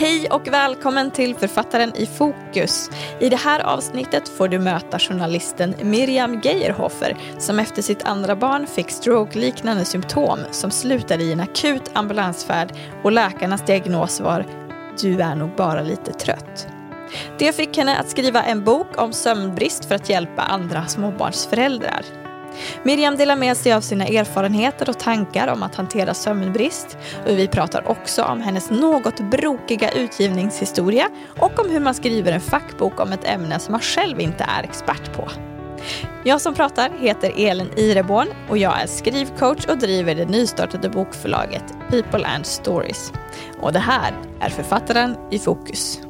Hej och välkommen till Författaren i fokus. I det här avsnittet får du möta journalisten Miriam Geierhofer som efter sitt andra barn fick stroke-liknande symptom som slutade i en akut ambulansfärd och läkarnas diagnos var “du är nog bara lite trött”. Det fick henne att skriva en bok om sömnbrist för att hjälpa andra småbarnsföräldrar. Miriam delar med sig av sina erfarenheter och tankar om att hantera sömnbrist. Och vi pratar också om hennes något brokiga utgivningshistoria och om hur man skriver en fackbok om ett ämne som man själv inte är expert på. Jag som pratar heter Elin Ireborn och jag är skrivcoach och driver det nystartade bokförlaget People and Stories. Och det här är Författaren i fokus.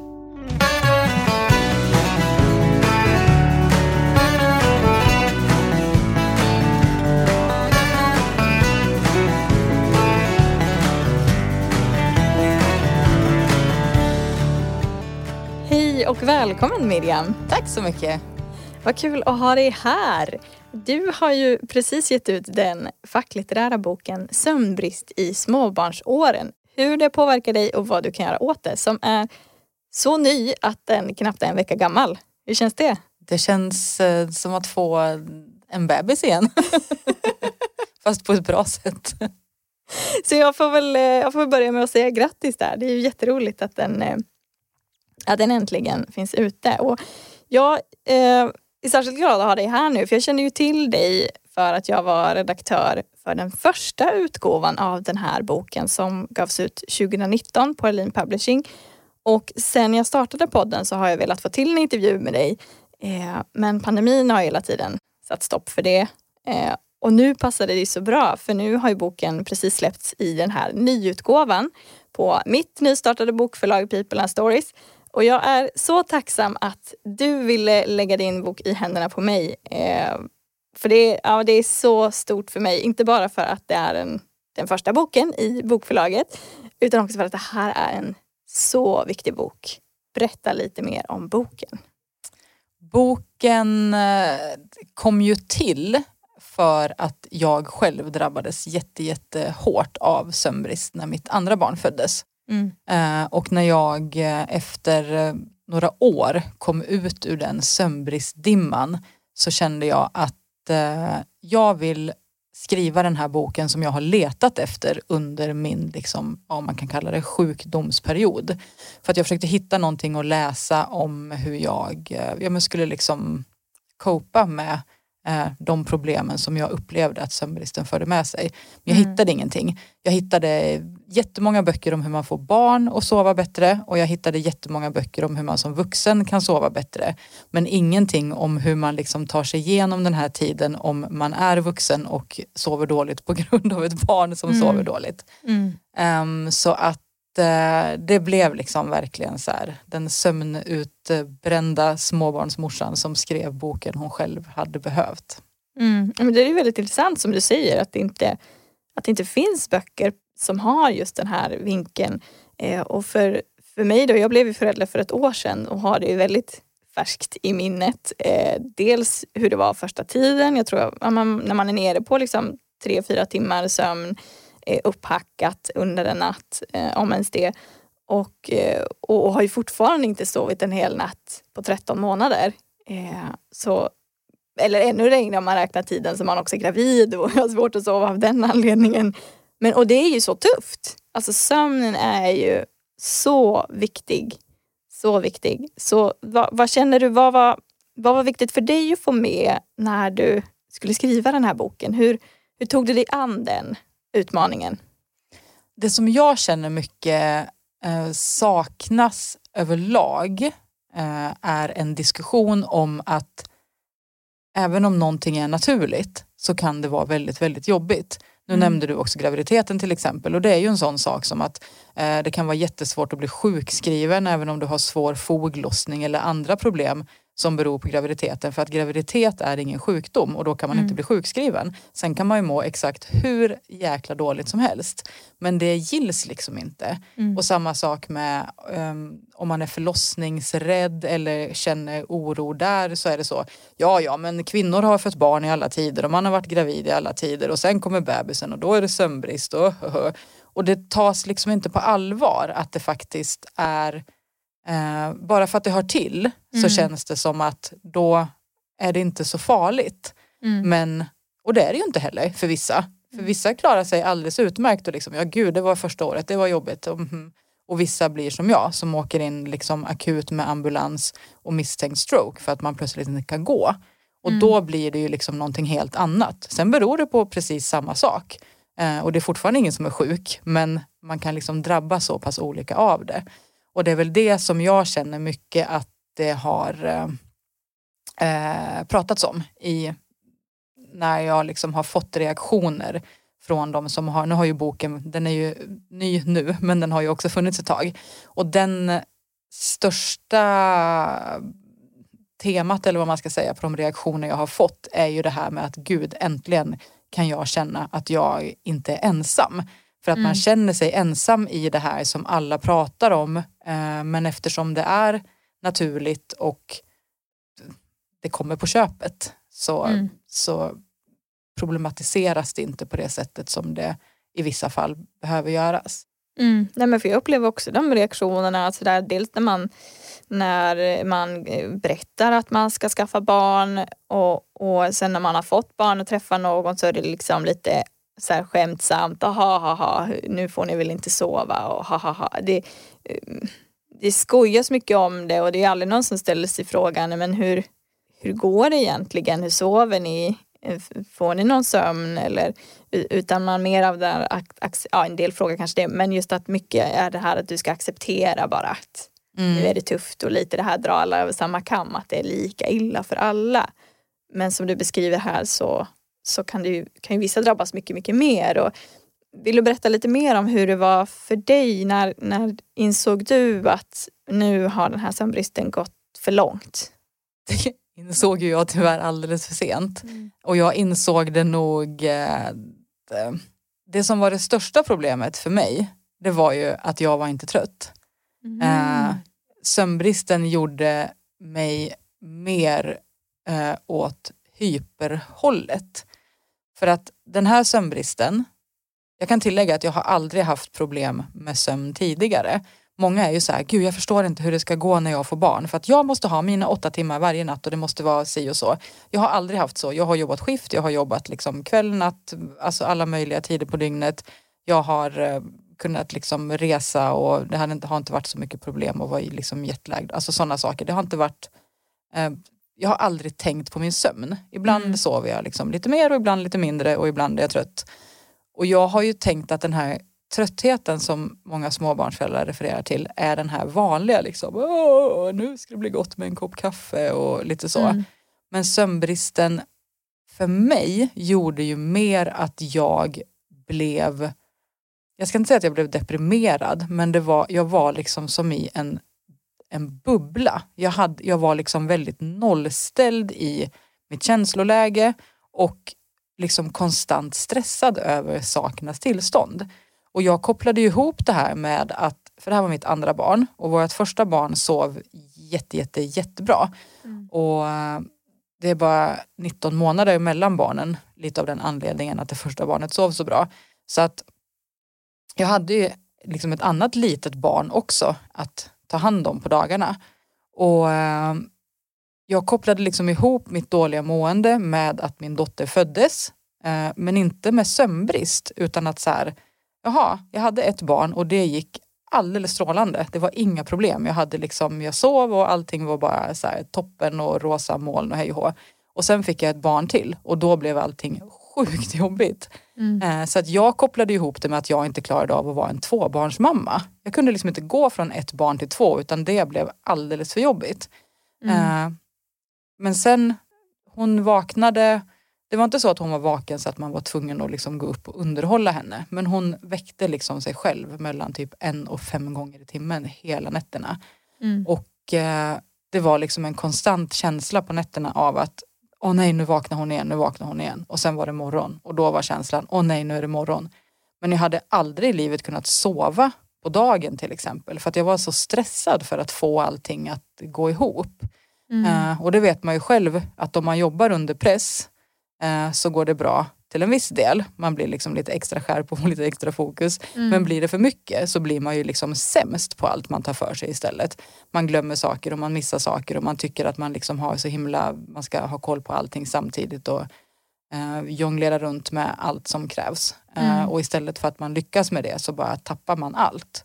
Och välkommen Miriam. Tack så mycket. Vad kul att ha dig här. Du har ju precis gett ut den facklitterära boken Sömnbrist i småbarnsåren. Hur det påverkar dig och vad du kan göra åt det som är så ny att den knappt är en vecka gammal. Hur känns det? Det känns eh, som att få en bebis igen. Fast på ett bra sätt. Så jag får, väl, eh, jag får börja med att säga grattis där. Det är ju jätteroligt att den eh, att den äntligen finns ute. Och jag eh, är särskilt glad att ha dig här nu för jag känner ju till dig för att jag var redaktör för den första utgåvan av den här boken som gavs ut 2019 på Erlin Publishing. Och sen jag startade podden så har jag velat få till en intervju med dig. Eh, men pandemin har hela tiden satt stopp för det. Eh, och nu passade det så bra för nu har ju boken precis släppts i den här nyutgåvan på mitt nystartade bokförlag People and Stories. Och jag är så tacksam att du ville lägga din bok i händerna på mig. Eh, för det, ja, det är så stort för mig, inte bara för att det är en, den första boken i bokförlaget, utan också för att det här är en så viktig bok. Berätta lite mer om boken. Boken eh, kom ju till för att jag själv drabbades jätte, jätte hårt av sömnbrist när mitt andra barn föddes. Mm. Eh, och när jag eh, efter eh, några år kom ut ur den sömnbristdimman så kände jag att eh, jag vill skriva den här boken som jag har letat efter under min, liksom, vad man kan kalla det, sjukdomsperiod. För att jag försökte hitta någonting att läsa om hur jag, jag skulle liksom copa med de problemen som jag upplevde att sömnbristen förde med sig. Men jag mm. hittade ingenting. Jag hittade jättemånga böcker om hur man får barn och sova bättre och jag hittade jättemånga böcker om hur man som vuxen kan sova bättre. Men ingenting om hur man liksom tar sig igenom den här tiden om man är vuxen och sover dåligt på grund av ett barn som mm. sover dåligt. Mm. Um, så att Eh, det blev liksom verkligen så här, den sömnutbrända småbarnsmorsan som skrev boken hon själv hade behövt. Mm. Men det är väldigt intressant som du säger att det inte, att det inte finns böcker som har just den här vinkeln. Eh, och för, för mig då, jag blev ju förälder för ett år sedan och har det väldigt färskt i minnet. Eh, dels hur det var första tiden, jag tror man, när man är nere på liksom tre, fyra timmar sömn är upphackat under en natt, eh, om ens det. Och, eh, och har ju fortfarande inte sovit en hel natt på 13 månader. Eh, så eller ännu längre om man räknar tiden som man också är gravid och har svårt att sova av den anledningen. Men, och det är ju så tufft. Alltså sömnen är ju så viktig. Så viktig. Så vad, vad känner du, vad var, vad var viktigt för dig att få med när du skulle skriva den här boken? Hur, hur tog du dig an den utmaningen? Det som jag känner mycket eh, saknas överlag eh, är en diskussion om att även om någonting är naturligt så kan det vara väldigt, väldigt jobbigt. Nu mm. nämnde du också graviditeten till exempel och det är ju en sån sak som att eh, det kan vara jättesvårt att bli sjukskriven även om du har svår foglossning eller andra problem som beror på graviditeten för att graviditet är ingen sjukdom och då kan man mm. inte bli sjukskriven. Sen kan man ju må exakt hur jäkla dåligt som helst. Men det gills liksom inte. Mm. Och samma sak med um, om man är förlossningsrädd eller känner oro där så är det så. Ja, ja, men kvinnor har fött barn i alla tider och man har varit gravid i alla tider och sen kommer bebisen och då är det sömnbrist och, och, Och det tas liksom inte på allvar att det faktiskt är, eh, bara för att det hör till mm. så känns det som att då är det inte så farligt. Mm. Men, och det är det ju inte heller för vissa. För mm. vissa klarar sig alldeles utmärkt och liksom, ja gud det var första året, det var jobbigt. Och, mm. och vissa blir som jag som åker in liksom akut med ambulans och misstänkt stroke för att man plötsligt inte kan gå. Och mm. då blir det ju liksom någonting helt annat. Sen beror det på precis samma sak. Eh, och det är fortfarande ingen som är sjuk men man kan liksom drabbas så pass olika av det. Och det är väl det som jag känner mycket att det har eh, pratats om i när jag liksom har fått reaktioner från de som har, nu har ju boken, den är ju ny nu men den har ju också funnits ett tag. Och den största temat eller vad man ska säga på de reaktioner jag har fått är ju det här med att gud äntligen kan jag känna att jag inte är ensam. För att mm. man känner sig ensam i det här som alla pratar om. Eh, men eftersom det är naturligt och det kommer på köpet så, mm. så problematiseras det inte på det sättet som det i vissa fall behöver göras. Mm. Nej, men för jag upplever också de reaktionerna, alltså där, dels när man, när man eh, berättar att man ska skaffa barn och, och sen när man har fått barn och träffar någon så är det liksom lite så här skämtsamt, aha, haha, nu får ni väl inte sova och ha, ha, ha. Det, eh, det skojas mycket om det och det är aldrig någon som ställer sig frågan, men hur, hur går det egentligen? Hur sover ni? Får ni någon sömn eller utan man mer av där, ja en del frågar kanske det, men just att mycket är det här att du ska acceptera bara att mm. nu är det tufft och lite det här dra alla över samma kam, att det är lika illa för alla. Men som du beskriver här så, så kan, det ju, kan ju vissa drabbas mycket, mycket mer. Och vill du berätta lite mer om hur det var för dig? När, när insåg du att nu har den här sömnbristen gått för långt? insåg ju jag tyvärr alldeles för sent. Mm. Och jag insåg det nog, eh, det som var det största problemet för mig, det var ju att jag var inte trött. Mm. Eh, sömnbristen gjorde mig mer eh, åt hyperhållet. För att den här sömnbristen, jag kan tillägga att jag har aldrig haft problem med sömn tidigare. Många är ju så här, gud jag förstår inte hur det ska gå när jag får barn för att jag måste ha mina åtta timmar varje natt och det måste vara si och så. Jag har aldrig haft så. Jag har jobbat skift, jag har jobbat liksom kväll, natt, alltså alla möjliga tider på dygnet. Jag har eh, kunnat liksom resa och det har inte, har inte varit så mycket problem att vara liksom jetlagd. Alltså sådana saker. Det har inte varit eh, jag har aldrig tänkt på min sömn. Ibland mm. sover jag liksom lite mer och ibland lite mindre och ibland är jag trött. Och jag har ju tänkt att den här tröttheten som många småbarnsföräldrar refererar till är den här vanliga liksom, Åh, nu ska det bli gott med en kopp kaffe och lite så. Mm. Men sömnbristen för mig gjorde ju mer att jag blev, jag ska inte säga att jag blev deprimerad, men det var, jag var liksom som i en, en bubbla. Jag, hade, jag var liksom väldigt nollställd i mitt känsloläge och liksom konstant stressad över sakernas tillstånd. Och jag kopplade ihop det här med att, för det här var mitt andra barn och vårt första barn sov jätte, jätte, jättebra. Mm. Och eh, det är bara 19 månader mellan barnen, lite av den anledningen att det första barnet sov så bra. Så att jag hade ju liksom ett annat litet barn också att ta hand om på dagarna. Och eh, jag kopplade liksom ihop mitt dåliga mående med att min dotter föddes. Eh, men inte med sömnbrist utan att så här, jaha, jag hade ett barn och det gick alldeles strålande. Det var inga problem. Jag, hade liksom, jag sov och allting var bara så här, toppen och rosa moln och hej och Och sen fick jag ett barn till och då blev allting sjukt jobbigt. Mm. Eh, så att jag kopplade ihop det med att jag inte klarade av att vara en tvåbarnsmamma. Jag kunde liksom inte gå från ett barn till två utan det blev alldeles för jobbigt. Mm. Eh, men sen hon vaknade det var inte så att hon var vaken så att man var tvungen att liksom gå upp och underhålla henne. Men hon väckte liksom sig själv mellan typ en och fem gånger i timmen hela nätterna. Mm. Och eh, det var liksom en konstant känsla på nätterna av att åh nej nu vaknar hon igen, nu vaknar hon igen. Och sen var det morgon och då var känslan åh nej nu är det morgon. Men jag hade aldrig i livet kunnat sova på dagen till exempel för att jag var så stressad för att få allting att gå ihop. Mm. Uh, och det vet man ju själv att om man jobbar under press eh, så går det bra. Till en viss del. Man blir liksom lite extra skärp och lite extra fokus. Mm. Men blir det för mycket så blir man ju liksom sämst på allt man tar för sig istället. Man glömmer saker och man missar saker och man tycker att man liksom har så himla, man ska ha koll på allting samtidigt och eh, jonglera runt med allt som krävs. Eh, mm. och istället för att man lyckas med det så bara tappar man allt.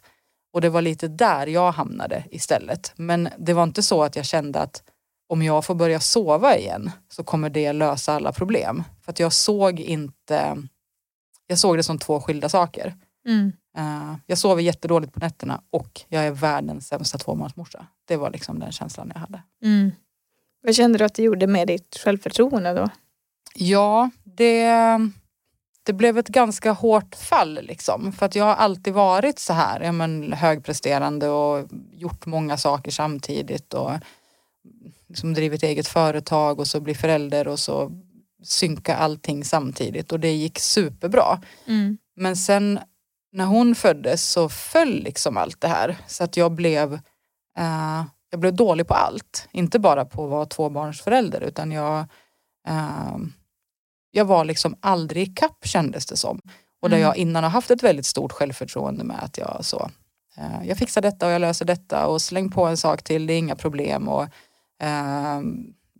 Och det var lite där jag hamnade istället. Men det var inte så att jag kände att om jag får börja sova igen så kommer det lösa alla problem. För att jag såg inte, jag såg det som två skilda saker. Mm. Uh, jag sover jättedåligt på nätterna och jag är världens sämsta tvåmånadersmorsa. Det var liksom den känslan jag hade. Mm. Vad kände du att det gjorde med ditt självförtroende då? Ja, det, det blev ett ganska hårt fall liksom. För att jag har alltid varit så här, ja, men, högpresterande och gjort många saker samtidigt. Och liksom drivit eget företag och så bli förälder och så synka allting samtidigt och det gick superbra. Mm. Men sen när hon föddes så föll liksom allt det här så att jag blev, uh, jag blev dålig på allt. Inte bara på att vara tvåbarnsförälder utan jag, uh, jag var liksom aldrig i kapp kändes det som. Och där mm. jag innan har haft ett väldigt stort självförtroende med att jag så, uh, jag fixar detta och jag löser detta och släng på en sak till, det är inga problem. Och,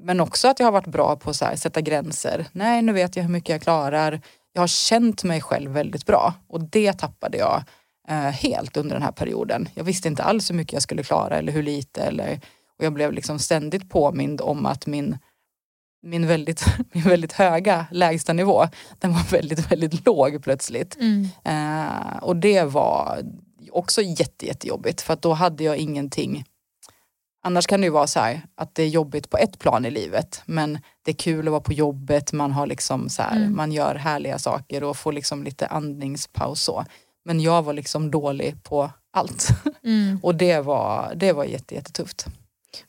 men också att jag har varit bra på att sätta gränser. Nej, nu vet jag hur mycket jag klarar. Jag har känt mig själv väldigt bra och det tappade jag eh, helt under den här perioden. Jag visste inte alls hur mycket jag skulle klara eller hur lite. Eller, och jag blev liksom ständigt påmind om att min, min, väldigt, min väldigt höga lägstanivå, den var väldigt, väldigt låg plötsligt. Mm. Eh, och det var också jätte, jättejobbigt för att då hade jag ingenting Annars kan det ju vara så här att det är jobbigt på ett plan i livet men det är kul att vara på jobbet, man har liksom så här, mm. man gör härliga saker och får liksom lite andningspaus så. Men jag var liksom dålig på allt. Mm. och det var, det var jätte, jättetufft.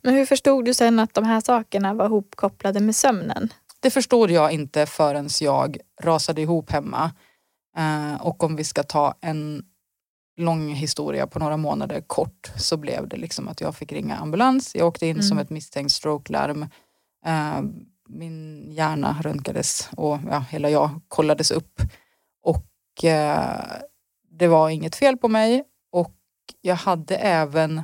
Men hur förstod du sen att de här sakerna var ihopkopplade med sömnen? Det förstod jag inte förrän jag rasade ihop hemma. Uh, och om vi ska ta en lång historia på några månader kort så blev det liksom att jag fick ringa ambulans. Jag åkte in mm. som ett misstänkt strokelarm. Uh, min hjärna röntgades och ja, hela jag kollades upp. Och uh, det var inget fel på mig och jag hade även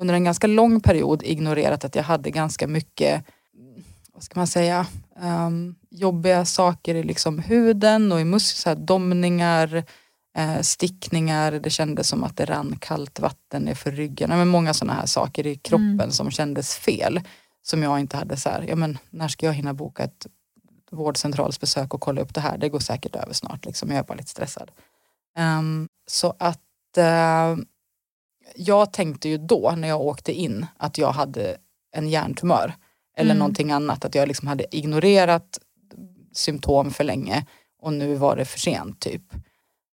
under en ganska lång period ignorerat att jag hade ganska mycket, vad ska man säga, um, jobbiga saker i liksom huden och i muskler, domningar, eh, stickningar, det kändes som att det rann kallt vatten nerför ryggen. Men många sådana här saker i kroppen mm. som kändes fel. Som jag inte hade så här, ja men när ska jag hinna boka ett vårdcentralsbesök och kolla upp det här? Det går säkert över snart, liksom. jag är bara lite stressad. Um, så att uh, jag tänkte ju då när jag åkte in att jag hade en hjärntumör eller mm. någonting annat. Att jag liksom hade ignorerat symptom för länge och nu var det för sent typ.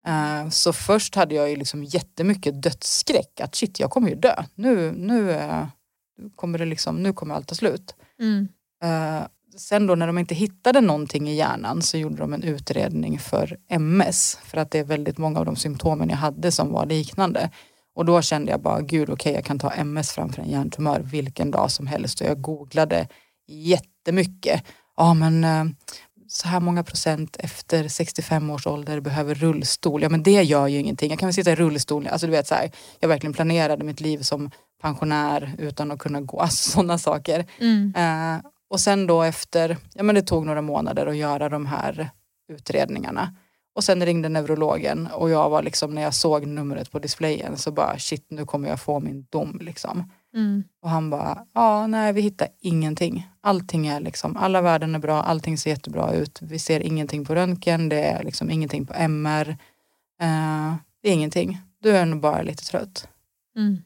Uh, så först hade jag ju liksom jättemycket dödsskräck. Att shit, jag kommer ju dö. Nu, nu, uh, kommer, det liksom, nu kommer allt ta slut. Mm. Uh, sen då när de inte hittade någonting i hjärnan så gjorde de en utredning för MS. För att det är väldigt många av de symptomen jag hade som var liknande. Och då kände jag bara, gud okej okay, jag kan ta MS framför en hjärntumör vilken dag som helst. Och jag googlade jättemycket. Ja men så här många procent efter 65 års ålder behöver rullstol. Ja men det gör ju ingenting. Jag kan väl sitta i rullstol. Alltså du vet så här, jag verkligen planerade mitt liv som pensionär utan att kunna gå. Alltså sådana saker. Mm. Uh, och sen då efter, ja men det tog några månader att göra de här utredningarna. Och sen ringde neurologen och jag var liksom när jag såg numret på displayen så bara shit nu kommer jag få min dom liksom. Mm. Och han bara, ja nej vi hittar ingenting. Allting är liksom, alla värden är bra, allting ser jättebra ut. Vi ser ingenting på röntgen, det är liksom ingenting på MR. Eh, det är ingenting. Du är nog bara lite trött. Mm.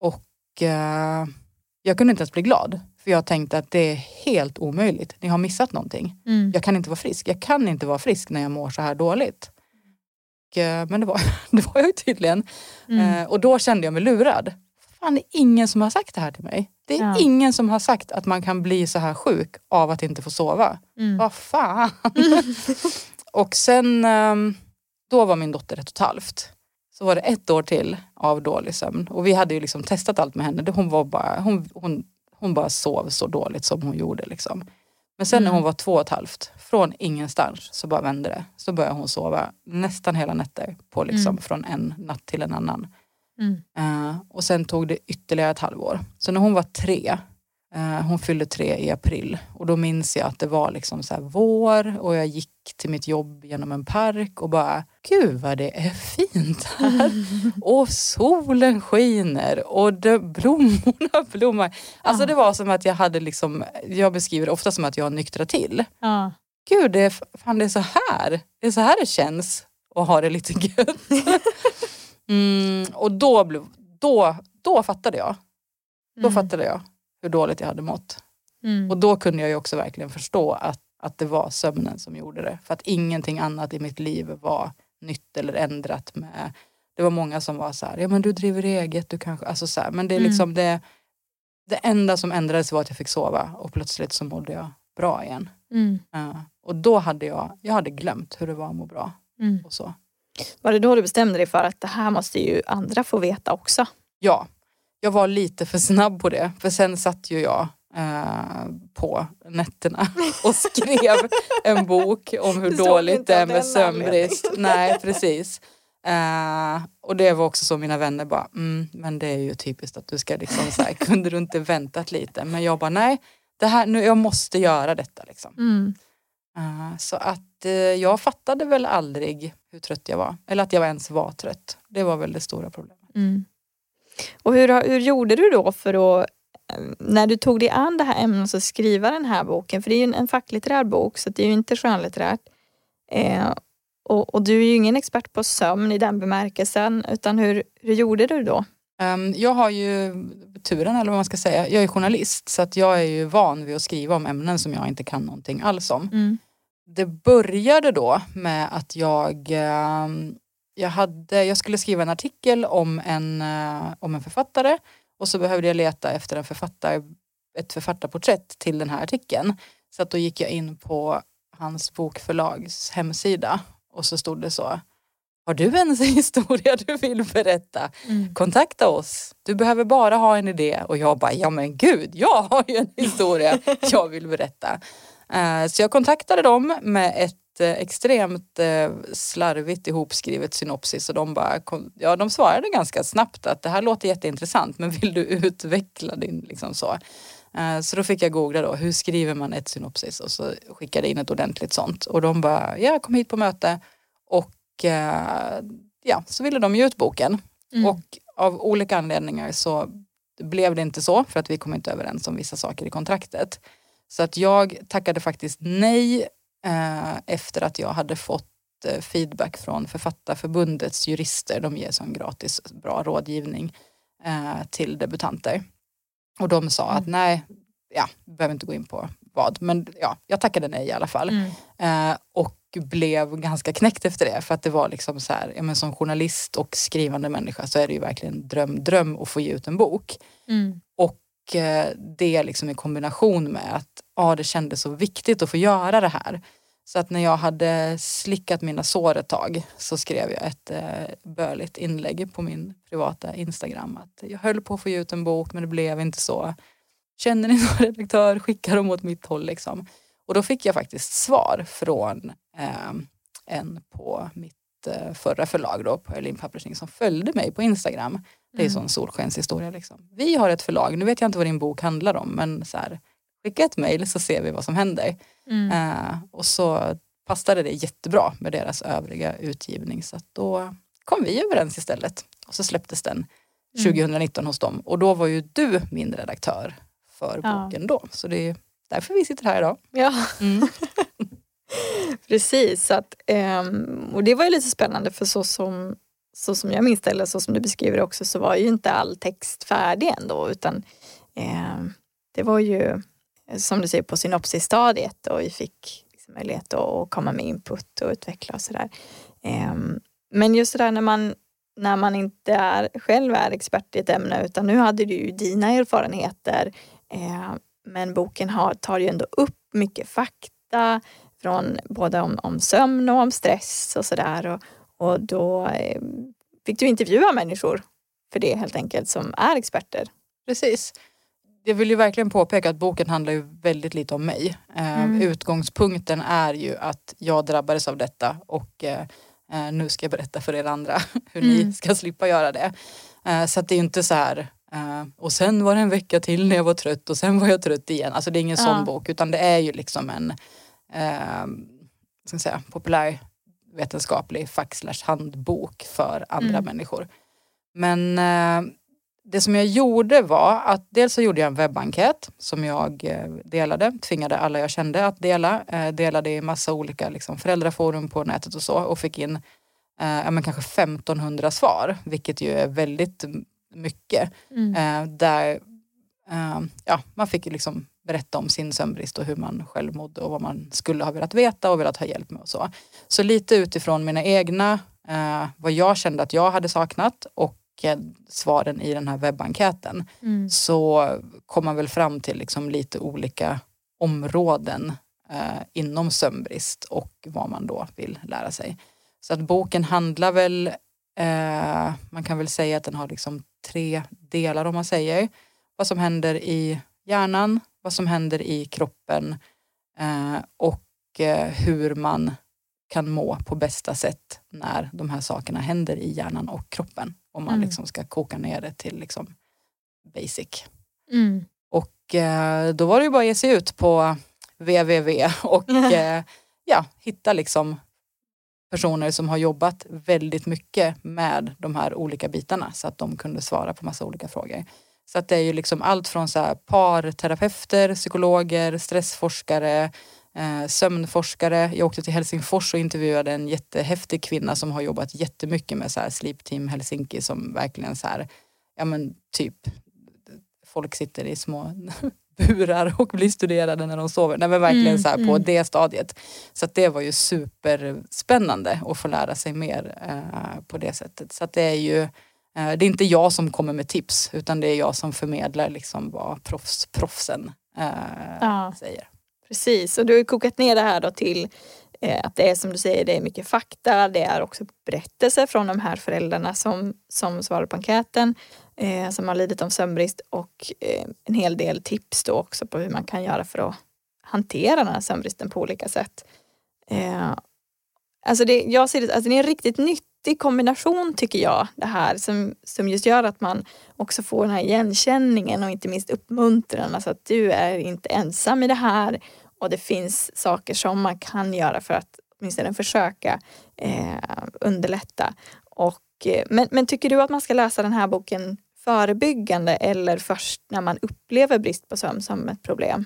Och uh, jag kunde inte ens bli glad. För jag tänkte att det är helt omöjligt. Ni har missat någonting. Mm. Jag kan inte vara frisk. Jag kan inte vara frisk när jag mår så här dåligt. Och, uh, men det var, det var jag ju tydligen. Mm. och då kände jag mig lurad fan det är ingen som har sagt det här till mig. Det är ja. ingen som har sagt att man kan bli så här sjuk av att inte få sova. Mm. Vad fan. Mm. och sen, ehm, då var min dotter ett och ett halvt. Så var det ett år till av dålig sömn. Och vi hade ju liksom testat allt med henne. Hon, var bara, hon, hon, hon bara sov så dåligt som hon gjorde. Liksom. Men sen när Mm. hon var två och ett halvt, från ingenstans så bara vände det. Så började hon sova nästan hela nätter på liksom, Mm. från en natt till en annan. Mm. Eh, och sen tog det ytterligare ett halvår. Så när hon var tre, eh, hon fyllde tre i april och då minns jag att det var liksom så vår och jag gick till mitt jobb genom en park och bara gud vad det är fint här. Och solen skiner och det, blommorna blommar. Alltså Ja. det var som att jag hade liksom, jag beskriver det ofta som att jag nyktrar till. Ja. Gud, det är, fan, det är så här. Det är så här det känns att ha det lite gött. Mm, och då, blev, då, då fattade jag. Då Mm. fattade jag hur dåligt jag hade mått. Mm. Och då kunde jag ju också verkligen förstå att, att det var sömnen som gjorde det. För att ingenting annat i mitt liv var nytt eller ändrat med det var många som var så här, ja men du driver eget, du kanske, alltså så här, men det är Mm. liksom det, det enda som ändrades var att jag fick sova och plötsligt så mådde jag bra igen. Mm. Ja. och då hade jag, jag hade glömt hur det var att må bra Mm. och så. Var det då du bestämde dig för att det här måste ju andra få veta också? Ja, jag var lite för snabb på det för sen satt ju jag eh, på nätterna och skrev en bok om hur dåligt det är med sömnbrist. Nej, precis. Eh, och det var också så mina vänner bara, mm, men det är ju typiskt att du ska liksom så här, kunde du inte väntat lite? Men jag bara, nej, det här, nu, jag måste göra detta liksom. Mm. Eh, så att jag fattade väl aldrig hur trött jag var. Eller att jag ens var trött. Det var väl det stora problemet. Mm. Och hur, hur gjorde du då för att eh, när du tog dig an det här ämnet och skriva den här boken, för det är ju en, en facklitterär bok så det är ju inte skönlitterärt. Eh, och, och du är ju ingen expert på sömn i den bemärkelsen utan hur, hur gjorde du då? Ehm, jag har ju turen eller vad man ska säga, jag är journalist så att jag är ju van vid att skriva om ämnen som jag inte kan någonting alls om. Mm. Det började då med att jag, ehm, jag, hade, jag skulle skriva en artikel om en, eh, om en författare och så behövde jag leta efter en författare, ett författarporträtt till den här artikeln. Så att då gick jag in på hans bokförlags hemsida och så stod det så Har du en historia du vill berätta? Mm. kontakta oss. Du behöver bara ha en idé. Och jag bara, ja men gud, jag har ju en historia jag vill berätta. Eh, Så jag kontaktade dem med ett eh, extremt eh, slarvigt ihopskrivet synopsis och de bara, ja de svarade ganska snabbt att det här låter jätteintressant men vill du utveckla din liksom så. Så då fick jag googla då, hur skriver man ett synopsis och så skickade jag in ett ordentligt sånt och de bara, ja kom hit på möte och ja, så ville de ge ut boken. Mm. Och av olika anledningar så blev det inte så för att vi kom inte överens om vissa saker i kontraktet. Så att jag tackade faktiskt nej eh, efter att jag hade fått eh, feedback från Författarförbundets jurister. De ger sån gratis bra rådgivning eh, till debutanter. Och de sa att nej, ja, behöver inte gå in på vad, men ja, jag tackade nej i alla fall. Mm. Eh, och blev ganska knäckt efter det för att det var liksom så här, ja, men som journalist och skrivande människa så är det ju verkligen dröm, dröm att få ge ut en bok. Mm. Och Eh, det liksom i kombination med att ja, det kändes så viktigt att få göra det här. Så att när jag hade slickat mina sår ett tag så skrev jag ett eh, böligt inlägg på min privata Instagram att jag höll på att få ge ut en bok men det blev inte så. Känner ni någon redaktör, skicka dem åt mitt håll liksom. Och då fick jag faktiskt svar från eh, en på mitt eh, förra förlag då, på Elin Pappersing som följde mig på Instagram. Det är Mm. sån solskenshistoria liksom. Vi har ett förlag, nu vet jag inte vad din bok handlar om men så här, skicka ett mejl så ser vi vad som händer. Mm. Eh, och så passade det jättebra med deras övriga utgivning så då kom vi överens istället. Och så släpptes den Mm. 2019 hos dem och då var ju du min redaktör för Ja. boken då. Så det är därför vi sitter här idag. Ja, Mm. precis. Så att, ehm, och det var ju lite spännande för så som, så som jag minns det, eller så som du beskriver det också, så var ju inte all text färdig ändå utan ehm, det var ju som du säger på synopsisstadiet och vi fick liksom möjlighet att, komma med input och utveckla och sådär. Ehm, men just det där när man, när man inte är, själv är expert i ett ämne utan nu hade du ju dina erfarenheter eh, men boken har, tar ju ändå upp mycket fakta från både om, om sömn och om stress och sådär och, och då eh, fick du intervjua människor för det helt enkelt som är experter. Precis. jag vill ju verkligen påpeka att boken handlar ju väldigt lite om mig. Eh, mm. Utgångspunkten är ju att jag drabbades av detta och eh, nu ska jag berätta för er andra hur mm. ni ska slippa göra det. Så att det är inte så här och sen var det en vecka till när jag var trött och sen var jag trött igen. Alltså det är ingen ja. sån bok utan det är ju liksom en eh, ska säga, populär vetenskaplig fack handbok för andra mm. människor. Men eh, det som jag gjorde var att dels så gjorde jag en webbenkät som jag eh, delade, tvingade alla jag kände att dela. Eh, delade i massa olika liksom, föräldraforum på nätet och så och fick in eh, men kanske 1500 svar, vilket ju är väldigt mycket. Mm. Eh, där eh, ja, man fick liksom berätta om sin sömnbrist och hur man själv mådde och vad man skulle ha velat veta och velat ha hjälp med och så. Så lite utifrån mina egna, eh, vad jag kände att jag hade saknat och svaren i den här webbenkäten mm. så kom man väl fram till liksom lite olika områden eh, inom sömnbrist och vad man då vill lära sig. Så att boken handlar väl, eh, man kan väl säga att den har liksom tre delar om man säger. Vad som händer i hjärnan, vad som händer i kroppen eh, och eh, hur man kan må på bästa sätt när de här sakerna händer i hjärnan och kroppen. Om man mm. liksom ska koka ner det till liksom basic. Mm. Och eh, då var det ju bara att ge sig ut på www och ja, hitta liksom personer som har jobbat väldigt mycket med de här olika bitarna så att de kunde svara på massa olika frågor. Så att det är ju liksom allt från så parterapeuter, psykologer, stressforskare, eh, sömnforskare. Jag åkte till Helsingfors och intervjuade en jättehäftig kvinna som har jobbat jättemycket med så här Sleep Team Helsinki som verkligen så här, ja men typ folk sitter i små burar och blir studerade när de sover. Nej men verkligen mm, så här på mm. det stadiet. Så det var ju superspännande att få lära sig mer eh, på det sättet. Så att det är ju det är inte jag som kommer med tips utan det är jag som förmedlar liksom vad proffs, proffsen eh, säger. Precis, och du har kokat ner det här då till eh, att det är som du säger, det är mycket fakta, det är också berättelser från de här föräldrarna som, som svarar på enkäten, eh, som har lidit av sömnbrist och eh, en hel del tips då också på hur man kan göra för att hantera den här sömnbristen på olika sätt. Eh, alltså det, jag ser det, alltså det är riktigt nyttig kombination tycker jag det här som, som just gör att man också får den här igenkänningen och inte minst uppmuntran. Alltså att du är inte ensam i det här och det finns saker som man kan göra för att åtminstone försöka eh, underlätta. Och, eh, men, men tycker du att man ska läsa den här boken förebyggande eller först när man upplever brist på sömn som ett problem?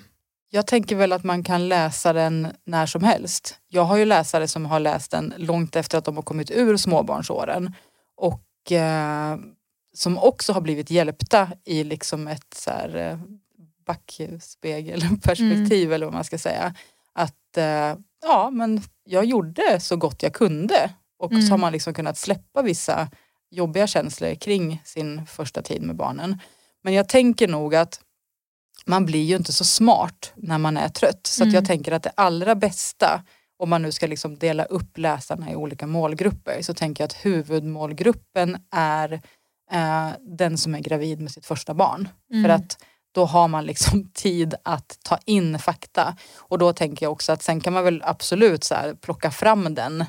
Jag tänker väl att man kan läsa den när som helst. Jag har ju läsare som har läst den långt efter att de har kommit ur småbarnsåren och eh, som också har blivit hjälpta i liksom ett så här, eh, backspegelperspektiv mm. eller vad man ska säga. Att eh, ja, men jag gjorde så gott jag kunde och mm. så har man liksom kunnat släppa vissa jobbiga känslor kring sin första tid med barnen. Men jag tänker nog att man blir ju inte så smart när man är trött. Så mm. jag tänker att det allra bästa, om man nu ska liksom dela upp läsarna i olika målgrupper, så tänker jag att huvudmålgruppen är eh, den som är gravid med sitt första barn. Mm. För att då har man liksom tid att ta in fakta. Och då tänker jag också att sen kan man väl absolut så plocka fram den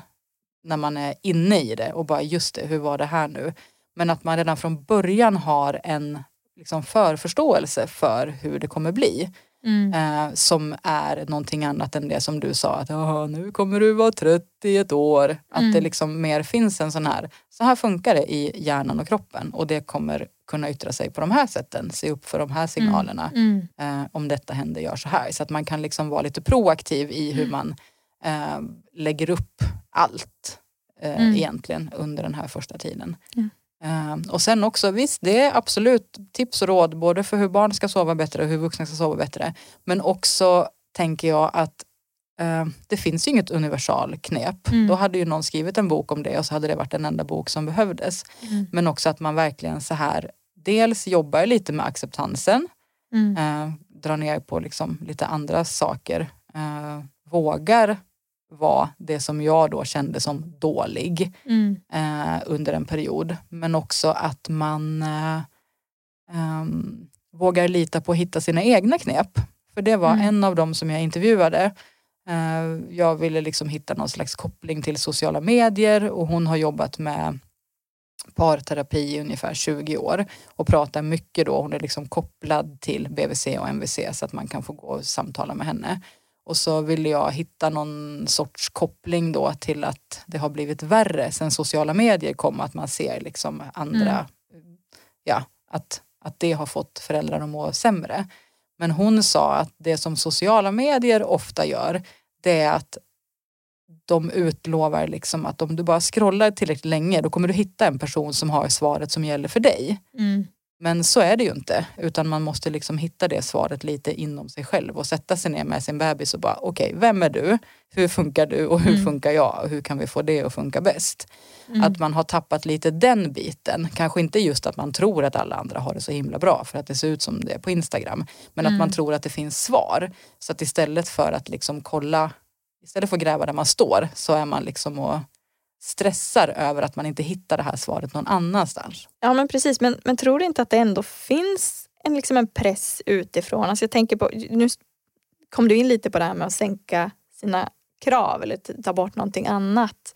när man är inne i det och bara just det, hur var det här nu? Men att man redan från början har en liksom förförståelse för hur det kommer bli. Mm. Eh, som är någonting annat än det som du sa att nu kommer du vara trött i ett år. Att mm. det liksom mer finns en sån här, så här funkar det i hjärnan och kroppen och det kommer kunna yttra sig på de här sätten. Se upp för de här signalerna. Mm. mm. Eh, om detta händer, gör så här. Så att man kan liksom vara lite proaktiv i hur mm. man eh, lägger upp allt eh, mm. egentligen under den här första tiden. Uh, och sen också, visst det är absolut tips och råd både för hur barn ska sova bättre och hur vuxna ska sova bättre. Men också tänker jag att uh, det finns ju inget universalknep. Mm. Då hade ju någon skrivit en bok om det och så hade det varit den enda bok som behövdes. Mm. Men också att man verkligen så här dels jobbar lite med acceptansen. Mm. Uh, drar ner på liksom lite andra saker. vågar var det som jag då kände som dålig mm. eh, under en period. Men också att man eh, um, vågar lita på att hitta sina egna knep. För det var Mm. en av dem som jag intervjuade. Eh, Jag ville liksom hitta någon slags koppling till sociala medier och hon har jobbat med parterapi i ungefär 20 år och pratar mycket då, hon är liksom kopplad till BVC och MVC så att man kan få gå och samtala med henne. Och så ville jag hitta någon sorts koppling då till att det har blivit värre sen sociala medier kom, att man ser liksom andra, ja, att, att det har fått föräldrar att må sämre. Men hon sa att det som sociala medier ofta gör, det är att de utlovar liksom att om du bara scrollar tillräckligt länge då kommer du hitta en person som har svaret som gäller för dig. Mm. Men så är det ju inte. Utan man måste liksom hitta det svaret lite inom sig själv och sätta sig ner med sin bebis och bara okej, vem är du? Hur funkar du och hur Mm. funkar jag? Och hur kan vi få det att funka bäst? Mm. Att man har tappat lite den biten. Kanske inte just att man tror att alla andra har det så himla bra för att det ser ut som det på Instagram. Men att Mm. man tror att det finns svar. Så att istället för att liksom kolla, istället för att gräva där man står så är man liksom och stressar över att man inte hittar det här svaret någon annanstans. Ja men precis, men, men tror du inte att det ändå finns en, liksom en press utifrån? Alltså jag tänker på, nu kom du in lite på det här med att sänka sina krav eller ta bort någonting annat.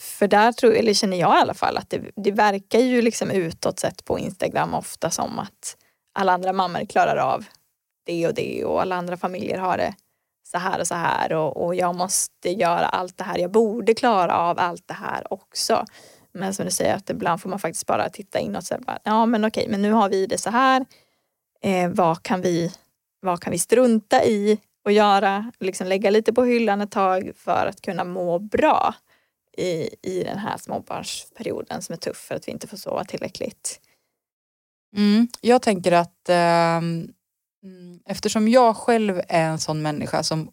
För där tror, eller känner jag i alla fall att det, det verkar ju liksom utåt sett på Instagram ofta som att alla andra mammor klarar av det och det och alla andra familjer har det så här och så här och, och jag måste göra allt det här. Jag borde klara av allt det här också. Men som du säger att ibland får man faktiskt bara titta inåt. och bara, ja men okej, men nu har vi det så här. Eh, vad, kan vi, vad kan vi strunta i och göra? Liksom lägga lite på hyllan ett tag för att kunna må bra i, i den här småbarnsperioden som är tuff för att vi inte får sova tillräckligt. Mm. Jag tänker att eh, eftersom jag själv är en sån människa som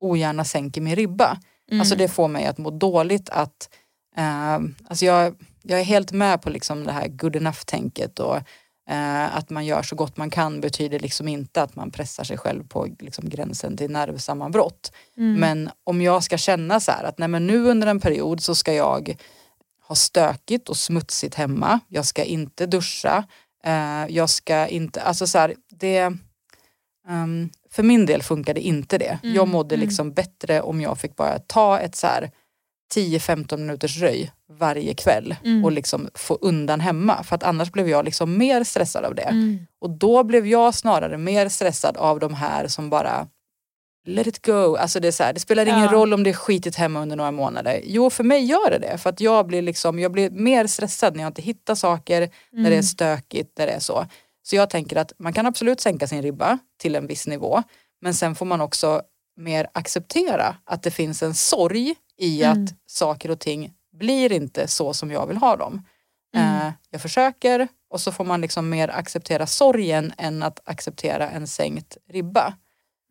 ogärna sänker min ribba. Mm. Alltså det får mig att må dåligt att ehm, alltså jag, jag är helt med på liksom det här good enough-tänket och eh, att man gör så gott man kan betyder liksom inte att man pressar sig själv på liksom gränsen till nervsammanbrott. Mm. Men om jag ska känna så här att nej men nu under en period så ska jag ha stökigt och smutsigt hemma. Jag ska inte duscha. Eh, jag ska inte, alltså så här, det ehm, för min del funkade inte det. Mm, Jag mådde mm. liksom bättre om jag fick bara ta ett så här 10-15 minuters röj varje kväll Mm. och liksom få undan hemma. För att annars blev jag liksom mer stressad av det. Mm. Och då blev jag snarare mer stressad av de här som bara let it go. Alltså det, är så här, det spelar ingen Ja. roll om det är skitigt hemma under några månader. Jo för mig gör det det. För att jag blir, liksom, jag blir mer stressad när jag inte hittar saker, när det är Mm. stökigt, när det är så. Så jag tänker att man kan absolut sänka sin ribba till en viss nivå. Men sen får man också mer acceptera att det finns en sorg i Mm. att saker och ting blir inte så som jag vill ha dem. Mm. Eh, jag försöker och så får man liksom mer acceptera sorgen än att acceptera en sänkt ribba.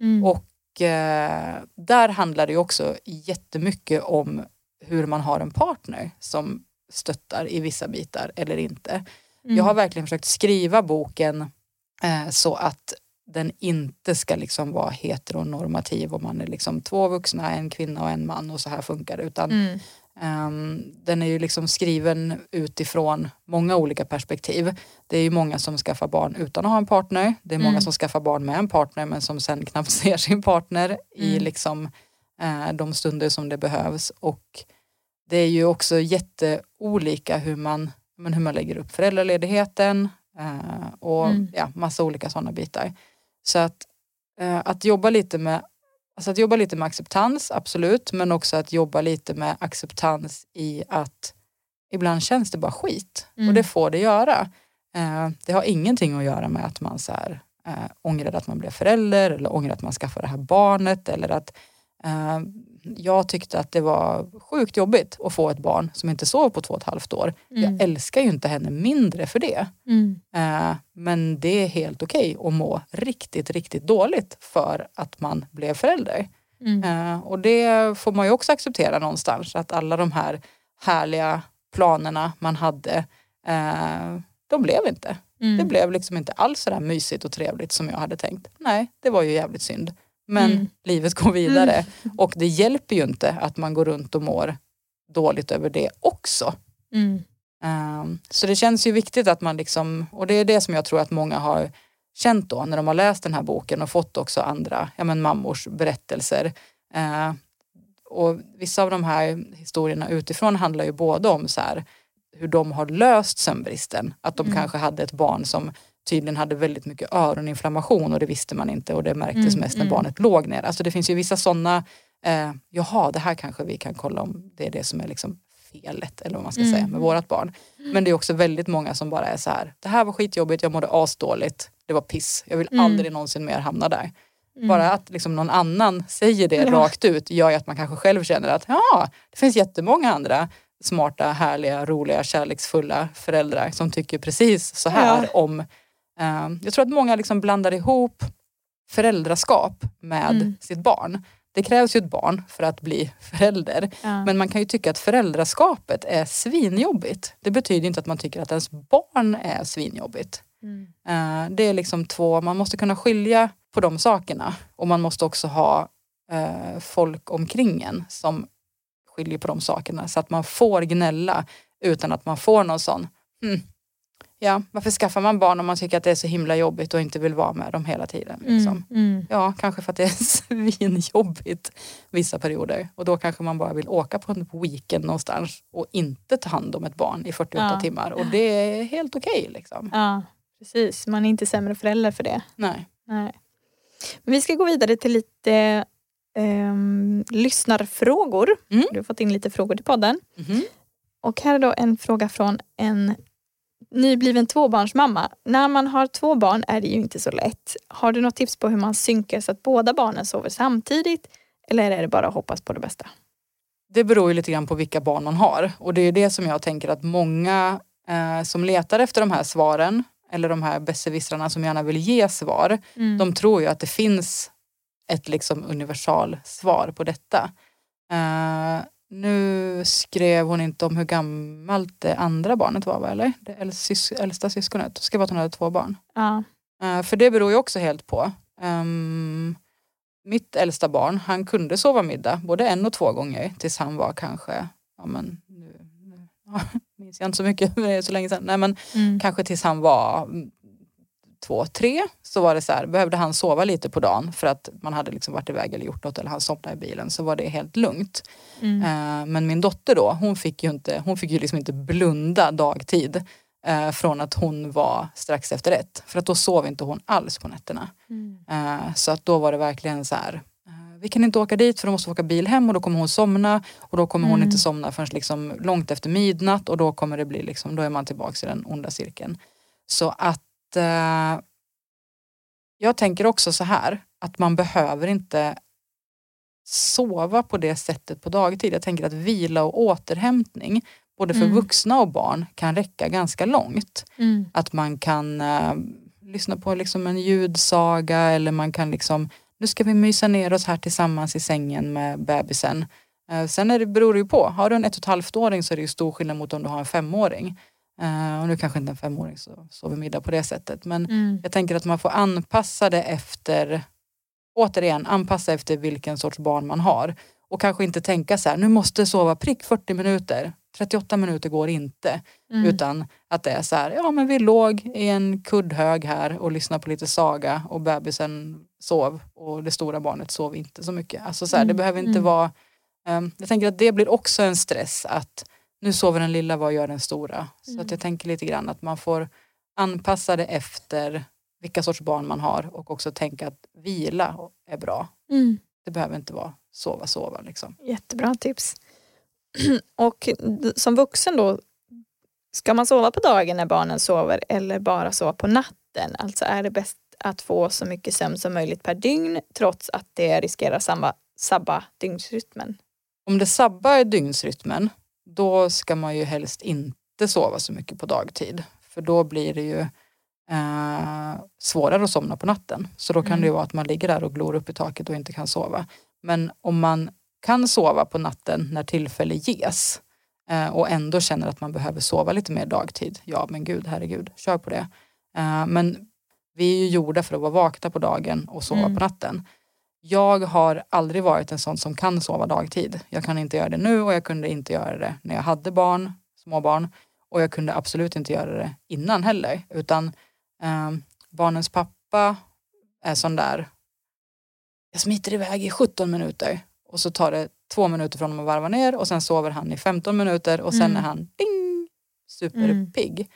Mm. Och eh, där handlar det också jättemycket om hur man har en partner som stöttar i vissa bitar eller inte. Mm. Jag har verkligen försökt skriva boken eh, så att den inte ska liksom vara heteronormativ och man är liksom två vuxna, en kvinna och en man och så här funkar det. Utan Mm. Ehm, den är ju liksom skriven utifrån många olika perspektiv. Det är ju många som skaffar barn utan att ha en partner. Det är många Mm. som skaffar barn med en partner men som sen knappt ser sin partner i Mm. liksom, eh, de stunder som det behövs. Och det är ju också jätteolika hur man, men hur man lägger upp föräldraledigheten eh, och Mm. ja, massa olika sådana bitar. Så att, eh, att jobba lite med Alltså att jobba lite med acceptans, absolut, men också att jobba lite med acceptans i att ibland känns det bara skit. Mm. Och det får det göra. Eh, det har ingenting att göra med att man så här, eh, ångrar att man blev förälder eller ångrar att man skaffade det här barnet eller att jag tyckte att det var sjukt jobbigt att få ett barn som inte sov på två och ett halvt år. Mm. Jag älskar ju inte henne mindre för det. Mm. Eh, men det är helt okej att må riktigt, riktigt dåligt för att man blev förälder. Mm. Eh, och det får man ju också acceptera någonstans. Att alla de här härliga planerna man hade, de blev inte. Mm. Det blev liksom inte alls så där mysigt och trevligt som jag hade tänkt. Nej, det var ju jävligt synd. Men Mm. livet går vidare. Och det hjälper ju inte att man går runt och mår dåligt över det också. Mm. Um, så det känns ju viktigt att man liksom, och det är det som jag tror att många har känt då när de har läst den här boken och fått också andra ja, men mammors berättelser. Eh, och vissa av de här historierna utifrån handlar ju både om så här, hur de har löst sömnbristen. Att de mm. kanske hade ett barn som tydligen hade väldigt mycket öroninflammation och det visste man inte och det märktes mm, mest när mm. barnet låg ner. Alltså det finns ju vissa sådana, eh, jaha det här kanske vi kan kolla om det är det som är liksom felet eller vad man ska mm. säga med vårat barn. Men det är också väldigt många som bara är så här, det här var skitjobbigt, jag mådde asdåligt, det var piss, jag vill mm. aldrig någonsin mer hamna där. Mm. Bara att liksom någon annan säger det ja. rakt ut gör ju att man kanske själv känner att ja, det finns jättemånga andra smarta, härliga, roliga, kärleksfulla föräldrar som tycker precis så här ja. om... Eh, jag tror att många liksom blandar ihop föräldraskap med mm. sitt barn. Det krävs ju ett barn för att bli förälder. Ja. Men man kan ju tycka att föräldraskapet är svinjobbigt. Det betyder inte att man tycker att ens barn är svinjobbigt. Mm. Uh, det är liksom två, man måste kunna skilja på de sakerna. Och man måste också ha uh, folk omkring en som skiljer på de sakerna. Så att man får gnälla utan att man får någon sån, mm, Ja, varför skaffar man barn om man tycker att det är så himla jobbigt och inte vill vara med dem hela tiden? Mm, liksom? Mm, mm. Ja, kanske för att det är svinjobbigt vissa perioder. Och då kanske man bara vill åka på en weekend någonstans och inte ta hand om ett barn i 48 ja. timmar. Och det är helt okej. Okay, liksom. Ja, precis. Man är inte sämre förälder för det. Nej. Nej. Men vi ska gå vidare till lite um, lyssnarfrågor. Mm. Du har fått in lite frågor till podden. Mm. Och här är då en fråga från en nybliven tvåbarnsmamma. När man har två barn är det ju inte så lätt. Har du något tips på hur man synkar så att båda barnen sover samtidigt? Eller är det bara att hoppas på det bästa? Det beror ju lite grann på vilka barn man har och det är det som jag tänker att många eh, som letar efter de här svaren eller de här besserwissrarna som gärna vill ge svar. Mm. De tror ju att det finns ett liksom universal svar på detta. Uh, nu skrev hon inte om hur gammalt det andra barnet var, va, eller? Det äldsta syskonet. Hon skrev att hon hade två barn. Ja. Uh, för det beror ju också helt på. Um, mitt äldsta barn, han kunde sova middag både en och två gånger tills han var kanske, ja men nu, nu ja, minns jag inte så mycket, det är så länge sedan. Nej men mm. kanske tills han var två, tre så var det så här, behövde han sova lite på dagen för att man hade liksom varit iväg eller gjort något eller han somnade i bilen så var det helt lugnt. Mm. Uh, men min dotter då, hon fick ju, inte, hon fick ju liksom inte blunda dagtid uh, från att hon var strax efter ett. För att då sov inte hon alls på nätterna. Mm. Uh, så att då var det verkligen så här, vi kan inte åka dit för då måste vi åka bil hem och då kommer hon somna och då kommer mm. hon inte somna förrän liksom långt efter midnatt och då kommer det bli liksom, då är man tillbaka i den onda cirkeln. Så att eh, jag tänker också så här att man behöver inte sova på det sättet på dagtid. Jag tänker att vila och återhämtning både för mm. vuxna och barn kan räcka ganska långt. Mm. Att man kan eh, lyssna på liksom en ljudsaga eller man kan liksom, nu ska vi mysa ner oss här tillsammans i sängen med bebisen. Eh, sen är det, beror det ju på, har du en ett och ett halvt åring så är det ju stor skillnad mot om du har en femåring. Uh, och nu kanske inte en femåring så sover middag på det sättet. Men mm. jag tänker att man får anpassa det efter, återigen anpassa efter vilken sorts barn man har. Och kanske inte tänka så här, nu måste sova prick 40 minuter. 38 minuter går inte. Mm. Utan att det är så här, ja men vi låg i en kuddhög här och lyssnade på lite saga och bebisen sov och det stora barnet sov inte så mycket. Alltså så här, mm. det behöver inte mm. vara, um, jag tänker att det blir också en stress att nu sover den lilla, vad gör den stora? Så mm. att jag tänker lite grann att man får anpassa det efter vilka sorts barn man har och också tänka att vila är bra. Mm. Det behöver inte vara sova, sova. Liksom. Jättebra tips. och som vuxen då, ska man sova på dagen när barnen sover eller bara sova på natten? Alltså är det bäst att få så mycket sömn som möjligt per dygn trots att det riskerar sabba, sabba dygnsrytmen? Om det sabbar dygnsrytmen då ska man ju helst inte sova så mycket på dagtid. För då blir det ju eh, svårare att somna på natten. Så då kan mm. det ju vara att man ligger där och glor upp i taket och inte kan sova. Men om man kan sova på natten när tillfälle ges eh, och ändå känner att man behöver sova lite mer dagtid. Ja men gud, herregud, kör på det. Eh, men vi är ju gjorda för att vara vakna på dagen och sova mm. på natten. Jag har aldrig varit en sån som kan sova dagtid. Jag kan inte göra det nu och jag kunde inte göra det när jag hade barn, småbarn. Och jag kunde absolut inte göra det innan heller. Utan eh, barnens pappa är sån där, jag smiter iväg i 17 minuter och så tar det två minuter från honom att varva ner och sen sover han i 15 minuter och sen Mm. är han ding, superpigg.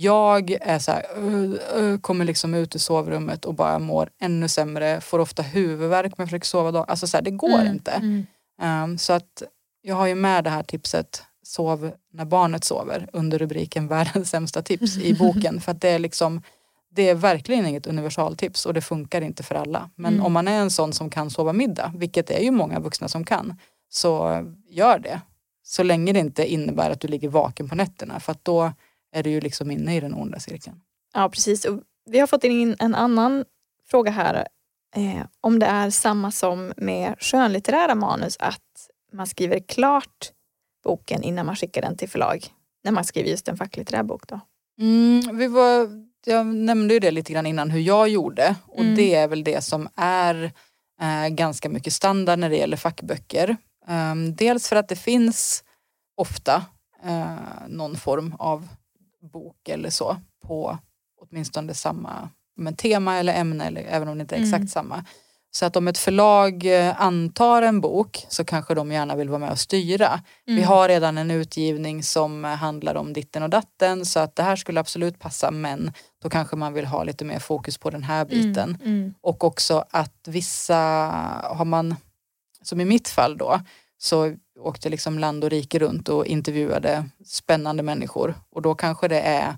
Jag är så här, kommer liksom ut ur sovrummet och bara mår ännu sämre, får ofta huvudvärk jag försöker sova dag. Alltså så här, det går Mm, inte. mm. Um, så att jag har ju med det här tipset Sov när barnet sover under rubriken Världens sämsta tips i boken. För att det är liksom det är verkligen inget universaltips och det funkar inte för alla. Men Mm. om man är en sån som kan sova middag, vilket det är ju många vuxna som kan, så gör det. Så länge det inte innebär att du ligger vaken på nätterna för att då är du ju liksom inne i den onda cirkeln. Ja, precis. Och vi har fått in en annan fråga här. Eh, om det är samma som med skönlitterära manus, att man skriver klart boken innan man skickar den till förlag. När man skriver just en facklitterär bok då. Mm, vi var, jag nämnde ju det lite grann innan hur jag gjorde och Mm. det är väl det som är eh, ganska mycket standard när det gäller fackböcker. Ehm, dels för att det finns ofta eh, någon form av bok eller så på åtminstone samma men tema eller ämne, eller, även om det inte är exakt Mm. samma. Så att om ett förlag eh, antar en bok så kanske de gärna vill vara med och styra. Vi har redan en utgivning som handlar om ditten och datten så att det här skulle absolut passa men då kanske man vill ha lite mer fokus på den här biten. Mm, mm, Och också att vissa har man, som i mitt fall då, så åkte liksom land och rike runt och intervjuade spännande människor och då kanske det är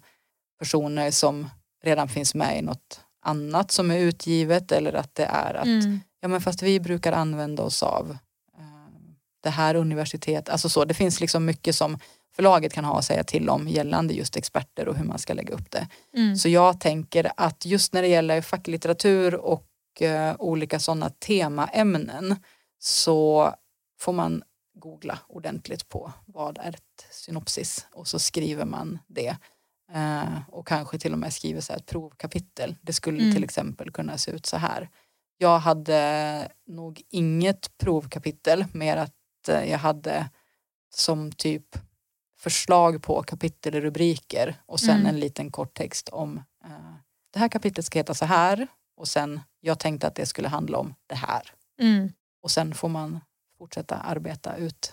personer som redan finns med i något annat som är utgivet eller att det är att mm. ja men fast vi brukar använda oss av eh, det här universitetet, alltså så, det finns liksom mycket som förlaget kan ha att säga till om gällande just experter och hur man ska lägga upp det. Mm. Så jag tänker att just när det gäller facklitteratur och eh, olika sådana temaämnen så får man googla ordentligt på vad är ett synopsis och så skriver man det. Eh, och kanske till och med skriver så här ett provkapitel. Det skulle Mm. till exempel kunna se ut så här. Jag hade nog inget provkapitel mer att eh, jag hade som typ förslag på kapitelrubriker och sen Mm. en liten kort text om eh, det här kapitlet ska heta så här och sen jag tänkte att det skulle handla om det här. Mm. Och sen får man fortsätta arbeta ut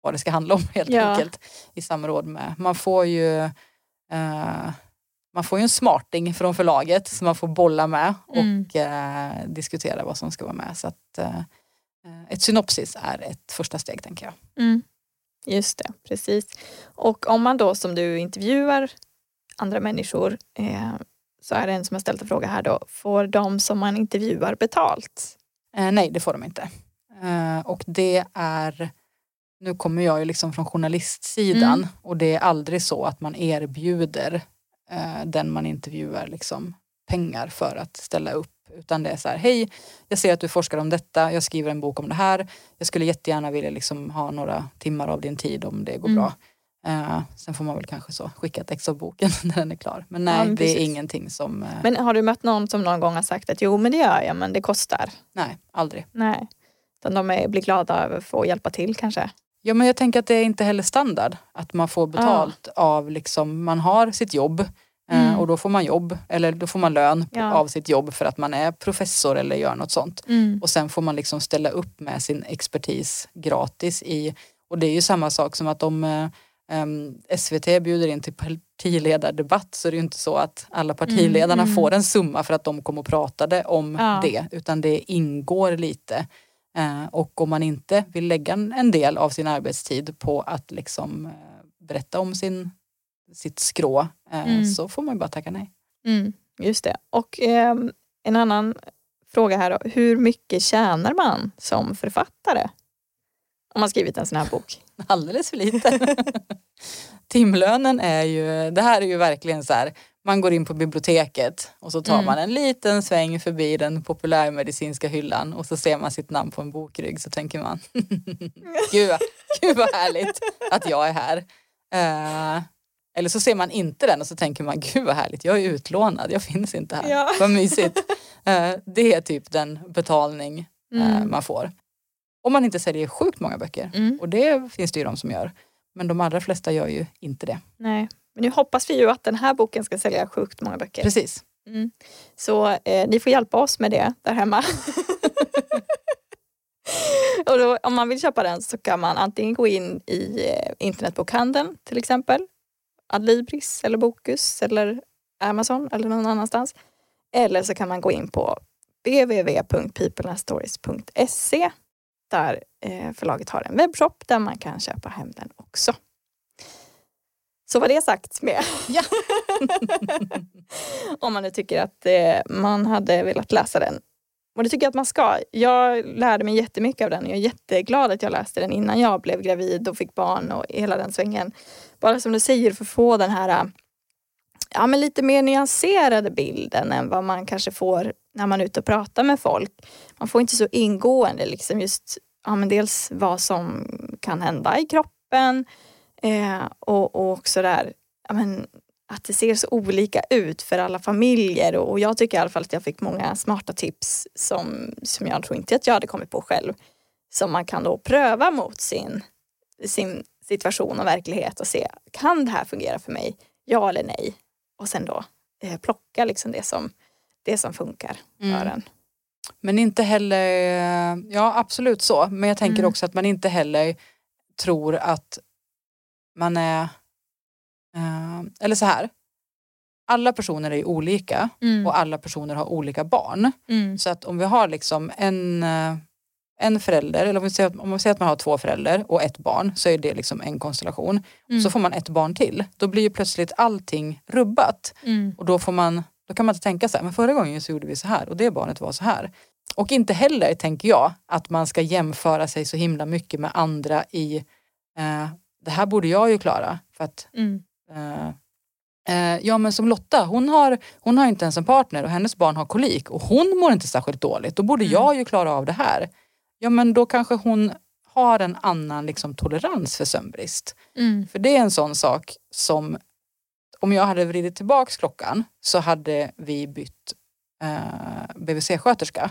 vad det ska handla om helt Ja. enkelt i samråd med. Man får ju eh, man får ju en smarting från förlaget som man får bolla med Mm. och eh, diskutera vad som ska vara med. Så att, eh, ett synopsis är ett första steg tänker jag. Mm. Just det, precis. Och om man då som du intervjuar andra människor eh, så är det en som har ställt en fråga här då. Får de som man intervjuar betalt? Eh, nej, det får de inte. Eh, och det är, nu kommer jag ju liksom från journalistsidan Mm. och det är aldrig så att man erbjuder eh, den man intervjuar liksom pengar för att ställa upp. Utan det är så här, hej, jag ser att du forskar om detta, jag skriver en bok om det här. Jag skulle jättegärna vilja liksom ha några timmar av din tid om det går Mm. bra. Eh, sen får man väl kanske så skicka ett ex av boken när den är klar. Men nej, Ja, men det är ingenting som, eh, Men har du mött någon som någon gång har sagt att jo men det gör jag men det kostar? nej, aldrig. Nej. Utan de är, blir glada över att få hjälpa till kanske? Ja men jag tänker att det är inte heller standard att man får betalt av liksom, man har sitt jobb eh, Mm. och då får man jobb eller då får man lön Ja. av sitt jobb för att man är professor eller gör något sånt. Mm. Och sen får man liksom ställa upp med sin expertis gratis i, och det är ju samma sak som att om eh, em, SVT bjuder in till partiledardebatt så är det ju inte så att alla partiledarna Mm, mm. får en summa för att de kom och pratade om Ja. det utan det ingår lite. Eh, och om man inte vill lägga en, del av sin arbetstid på att liksom eh, berätta om sin, sitt skrå eh, Mm. så får man bara tacka nej. Mm. Just det. Och ehm, en annan fråga här då. Hur mycket tjänar man som författare? Om man skrivit en sån här bok. Alldeles för lite. Timlönen är ju, det här är ju verkligen så här, man går in på biblioteket och så tar Mm. man en liten sväng förbi den populärmedicinska hyllan och så ser man sitt namn på en bokrygg så tänker man gud, gud vad härligt att jag är här. Eh, eller så ser man inte den och så tänker man gud vad härligt, jag är utlånad, jag finns inte här. Ja. Vad mysigt. Eh, det är typ den betalning eh, Mm. man får. Om man inte säljer sjukt många böcker. Mm. Och det finns det ju de som gör. Men de allra flesta gör ju inte det. Nej. Men nu hoppas vi ju att den här boken ska sälja sjukt många böcker. Precis. Mm. Så eh, ni får hjälpa oss med det där hemma. och då, om man vill köpa den så kan man antingen gå in i eh, internetbokhandeln till exempel. Adlibris eller Bokus eller Amazon eller någon annanstans. Eller så kan man gå in på www.peopleandstories.se där eh, förlaget har en webbshop där man kan köpa hem den också. Så var det sagt med. Ja. Om man nu tycker att eh, man hade velat läsa den. Och det tycker jag att man ska. Jag lärde mig jättemycket av den. Jag är jätteglad att jag läste den innan jag blev gravid och fick barn och hela den svängen. Bara som du säger, för att få den här ja, men lite mer nyanserade bilden än vad man kanske får när man är ute och pratar med folk. Man får inte så ingående liksom just ja, men dels vad som kan hända i kroppen eh, och, och också där, men, att det ser så olika ut för alla familjer och, och jag tycker i alla fall att jag fick många smarta tips som, som jag tror inte att jag hade kommit på själv. Som man kan då pröva mot sin, sin situation och verklighet och se, kan det här fungera för mig? Ja eller nej? Och sen då eh, plocka liksom det som, det som funkar mm. för en. Men inte heller, ja absolut så, men jag tänker mm. också att man inte heller tror att man är, eh, eller så här, alla personer är ju olika mm. och alla personer har olika barn. Mm. Så att om vi har liksom en, eh, en förälder, eller om vi, säger, om vi säger att man har två föräldrar och ett barn så är det liksom en konstellation. Mm. Så får man ett barn till, då blir ju plötsligt allting rubbat. Mm. Och då, får man, då kan man inte tänka så här, men förra gången så gjorde vi så här och det barnet var så här. Och inte heller, tänker jag, att man ska jämföra sig så himla mycket med andra i eh, det här borde jag ju klara. För att, mm. eh, eh, ja men som Lotta, hon har, hon har inte ens en partner och hennes barn har kolik och hon mår inte särskilt dåligt. Då borde mm. jag ju klara av det här. Ja men då kanske hon har en annan liksom, tolerans för sömnbrist. Mm. För det är en sån sak som om jag hade vridit tillbaks klockan så hade vi bytt eh, BVC-sköterska.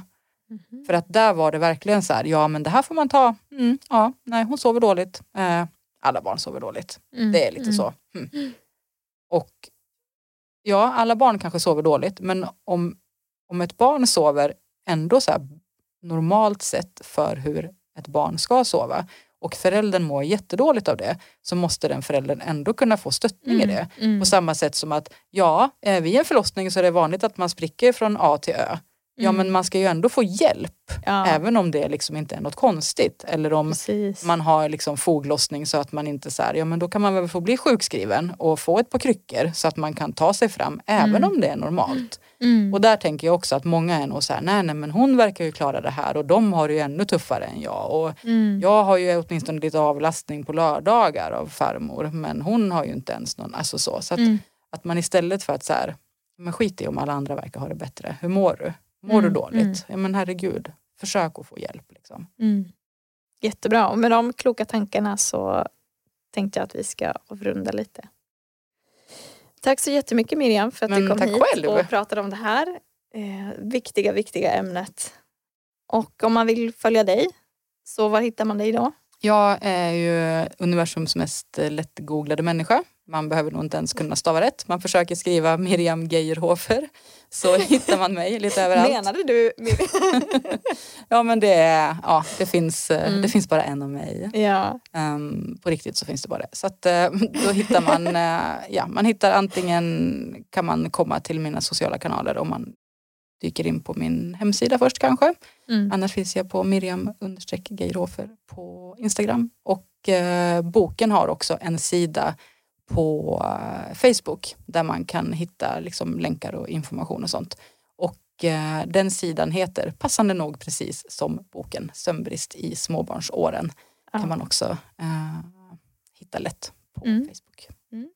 Mm. För att där var det verkligen så här, ja men det här får man ta. Mm, ja, nej hon sover dåligt. Eh, alla barn sover dåligt. Mm. Det är lite mm. så. Mm. Och ja, alla barn kanske sover dåligt men om, om ett barn sover ändå så normalt sett för hur ett barn ska sova och föräldern mår jättedåligt av det så måste den föräldern ändå kunna få stöttning mm, i det. Mm. På samma sätt som att ja, vid en förlossning så är det vanligt att man spricker från A till Ö. Ja mm. men man ska ju ändå få hjälp ja. även om det liksom inte är något konstigt. Eller om Precis. man har liksom foglossning så att man inte så här, ja men då kan man väl få bli sjukskriven och få ett par kryckor så att man kan ta sig fram även mm. om det är normalt. Mm. Och där tänker jag också att många är nog så här, nej nej men hon verkar ju klara det här och de har det ju ännu tuffare än jag. Och mm. Jag har ju åtminstone lite avlastning på lördagar av farmor men hon har ju inte ens någon, alltså så. så att, mm. att man istället för att så här, men skit i om alla andra verkar ha det bättre, hur mår du? Mår mm, du dåligt? Mm. Ja men herregud, försök att få hjälp. Liksom. Mm. Jättebra, och med de kloka tankarna så tänkte jag att vi ska avrunda lite. Tack så jättemycket Miriam för att men du kom hit själv. och pratade om det här eh, viktiga, viktiga ämnet. Och om man vill följa dig, så var hittar man dig då? Jag är ju universums mest lättgooglade människa. Man behöver nog inte ens kunna stava rätt. Man försöker skriva Miriam Geierhofer så hittar man mig lite överallt. Menade du Ja men det, ja, det, finns, eh, mm. det finns bara en av mig. Ja. Um, på riktigt så finns det bara det. Så att, uh, då hittar man, uh, ja man hittar antingen kan man komma till mina sociala kanaler om man dyker in på min hemsida först kanske. Mm. Annars finns jag på Miriam Geirhofer på Instagram. Och uh, boken har också en sida på eh, Facebook där man kan hitta liksom länkar och information och sånt. Och eh, den sidan heter passande nog precis som boken Sömnbrist i småbarnsåren. Ja. kan man också eh, hitta lätt på mm. Facebook. Mm.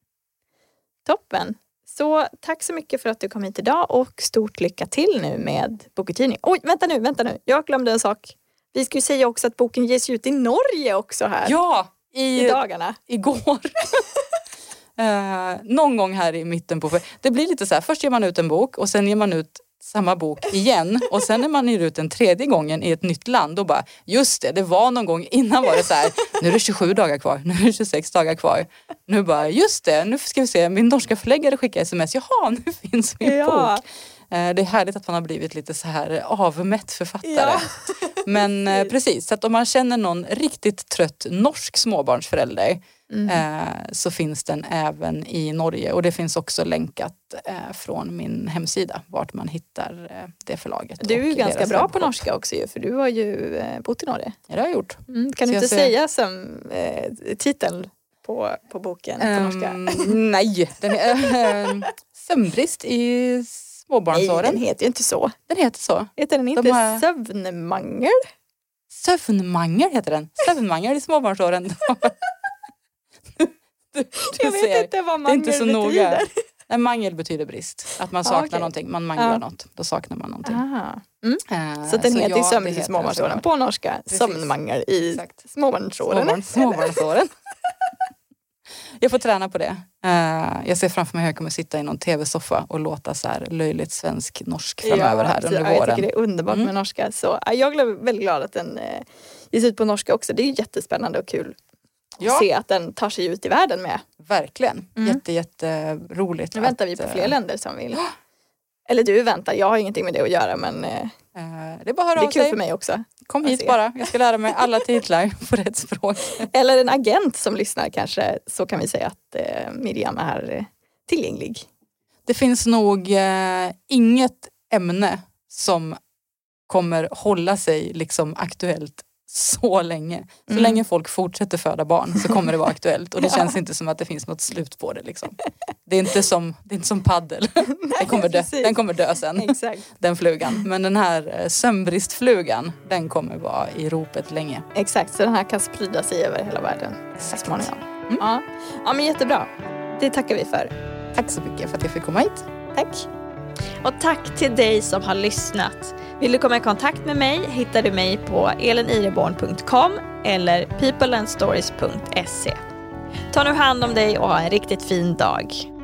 Toppen! Så tack så mycket för att du kom hit idag och stort lycka till nu med bokutgivning. Oj, vänta nu, vänta nu. Jag glömde en sak. Vi ska ju säga också att boken ges ut i Norge också här. Ja! I, I dagarna. Igår. Eh, någon gång här i mitten på... Det blir lite så här, först ger man ut en bok och sen ger man ut samma bok igen och sen när man ger ut den tredje gången i ett nytt land då bara just det, det var någon gång innan var det så här nu är det 27 dagar kvar, nu är det 26 dagar kvar. Nu bara just det, nu ska vi se, min norska förläggare skickar sms, jaha nu finns min ja. bok. Eh, det är härligt att man har blivit lite så här avmätt författare. Ja. Men eh, precis, så att om man känner någon riktigt trött norsk småbarnsförälder Mm. Eh, så finns den även i Norge och det finns också länkat eh, från min hemsida vart man hittar eh, det förlaget. Du är ju ganska bra webbshop. på norska också ju för du har ju bott i Norge. Ja det har jag gjort. Mm. Kan så du inte säga som titeln på, på boken på norska? Um, nej, den är sömnbrist i småbarnsåren. Nej den heter ju inte så. Den heter så. Heter den inte De har... sömnmangel? Sömnmangel heter den. Sömnmangel i småbarnsåren. du jag vet ser, inte vad mangel det är inte så betyder. Noga. Nej, mangel betyder brist. Att man saknar ah, okay. någonting. Man manglar ah. något. Då saknar man någonting. Mm. Uh, så den så heter ja, sömn i småbarnsåren på norska. Sömnmangel i småbarnsåren. Småbarnsåren. jag får träna på det. Uh, jag ser framför mig hur jag kommer sitta i någon tv-soffa och låta så här löjligt svensk-norsk framöver ja, här under våren. Jag tycker det är underbart mm. med norska. Så, jag är väldigt glad att den uh, ges ut på norska också. Det är jättespännande och kul ja. se att den tar sig ut i världen med. Verkligen, mm. jätte jätteroligt. Nu väntar vi på fler eh, länder som vill. Eller du väntar, jag har ingenting med det att göra men uh, det är, bara det är kul sig. för mig också. Kom hit bara, jag ska lära mig alla titlar på rätt språk. Eller en agent som lyssnar kanske, så kan vi säga att Miriam är tillgänglig. Det finns nog inget ämne som kommer hålla sig liksom aktuellt så länge. Så mm. länge folk fortsätter föda barn så kommer det vara aktuellt och det ja. känns inte som att det finns något slut på det. Liksom. Det, är inte som, det är inte som paddel. den, kommer dö, den kommer dö sen, Exakt. den flugan. Men den här eh, sömnbristflugan, den kommer vara i ropet länge. Exakt, så den här kan sprida sig över hela världen så småningom. Mm. Ja. ja, men jättebra. Det tackar vi för. Tack så mycket för att jag fick komma hit. Tack. Och tack till dig som har lyssnat. Vill du komma i kontakt med mig hittar du mig på elinireborn.com eller peopleandstories.se. Ta nu hand om dig och ha en riktigt fin dag.